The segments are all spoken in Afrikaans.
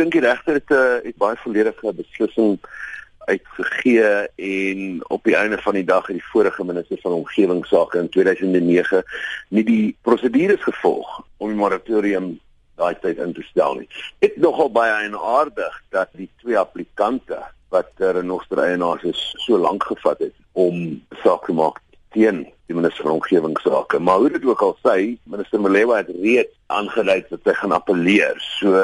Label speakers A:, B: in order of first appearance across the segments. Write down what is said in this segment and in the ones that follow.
A: dink die regter het 'n uh, het baie volledige beslissing uitgegee en op die einde van die dag het die vorige minister van omgewingsake in 2009 nie die prosedures gevolg om die moratorium daai tyd in te stel nie. Dit nogal baie eienaardig dat die twee applikante wat ter renoster eienaars is so lank gevat het om saak te maak teen die minister van omgewingsake. Maar hoe dit ook al sê, minister Malewa het reeds aangedui dat hy gaan appeleer. So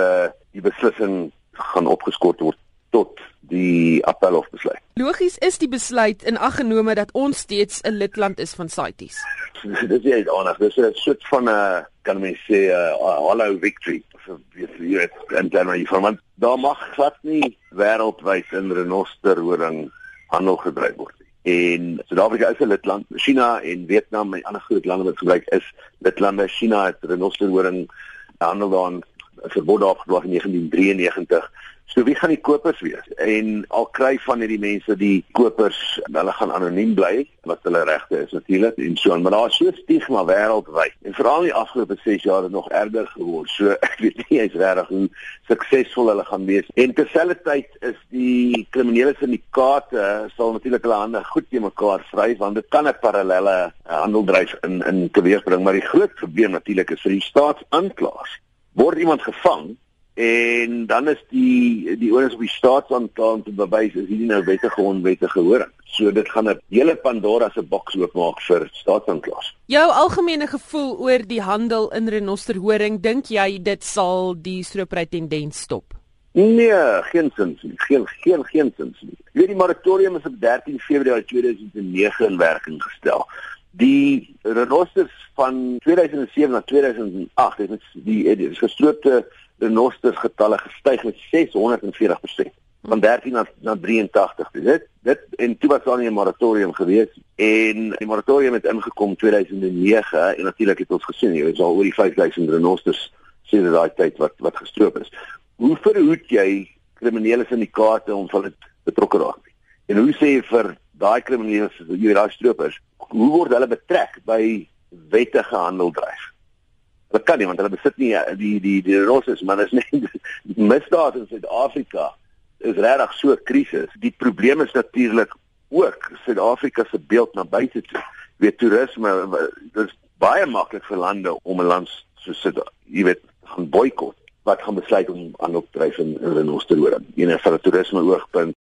A: die beslissing gaan opgeskort word tot die appelhof besluit.
B: Logies is die besluit in ag genome dat ons steeds 'n lidland is van CITES.
A: Dit is net aanig. Dis 'n soort van 'n kan mens sê 'n hollow victory vir vir dit en dan maar van daar mag glad nie wêreldwyd in renosterhoring handel gedryf word en Suid-Afrika is 'n lidland. China en Vietnam en ander groot lande wat gebruik is lidlande. China het renosterhoring handel dan verbod afgeplaas in 1993. So wie gaan die kopers wees? En al kry van hierdie mense die kopers, hulle gaan anoniem bly wat hulle regte is natuurlik en so aan, maar daar is so stigma wêreldwyd. En veral die afgelope 6 jaar het nog erger geword. So ek weet nie eens regtig hoe suksesvol hulle gaan wees. En terselfdertyd is die kriminele syndikaate sal natuurlik hulle hande goed te mekaar vry want dit kan 'n parallelle handeldryf in in teweegbring, maar die groot probleem natuurlik is vir die staatsaanklaers. Word iemand gevang en dan is die die oorens op die staatsaanklaer om te bewys is hierdie nou wettige onwettige horing. So dit gaan 'n hele Pandora se boks oopmaak vir staatsaanklaers.
B: Jou algemene gevoel oor die handel in renosterhoring, dink jy dit sal die stropery tendens stop?
A: Nee, geen sin nie. Geen geen geen sin nie. Weet die moratorium is op 13 Februarie 2009 in werking gestel. Die renosters van 2007 na 2008 het die, die gestroopte renosters getalle gestyg met 640% van 13 na na 83. Dit dit en toe was daar 'n moratorium gewees en die moratorium het ingekom 2009 en natuurlik het ons gesien hier is al oor die 5000 renosters sien daai tyd wat wat gestroop is. Hoe verhoed jy kriminele syndikaate om dit betrokke raak? En hoe sê jy vir daai kriminele jy daai stroopers, hoe word hulle betrek by wettige handeldryf? Hulle kan nie want hulle besit nie eh, die die die rosses, maar dit is net misdaad in Suid-Afrika is regtig so 'n krisis. Die probleem is natuurlik ook Suid-Afrika se beeld na buite toe. Weet toerisme dis baie maklik vir lande om 'n land so sit, jy weet, gaan boikot wat gaan besluit om aan op dryf in in Oosterhoorn. Een van die toerisme oogpunt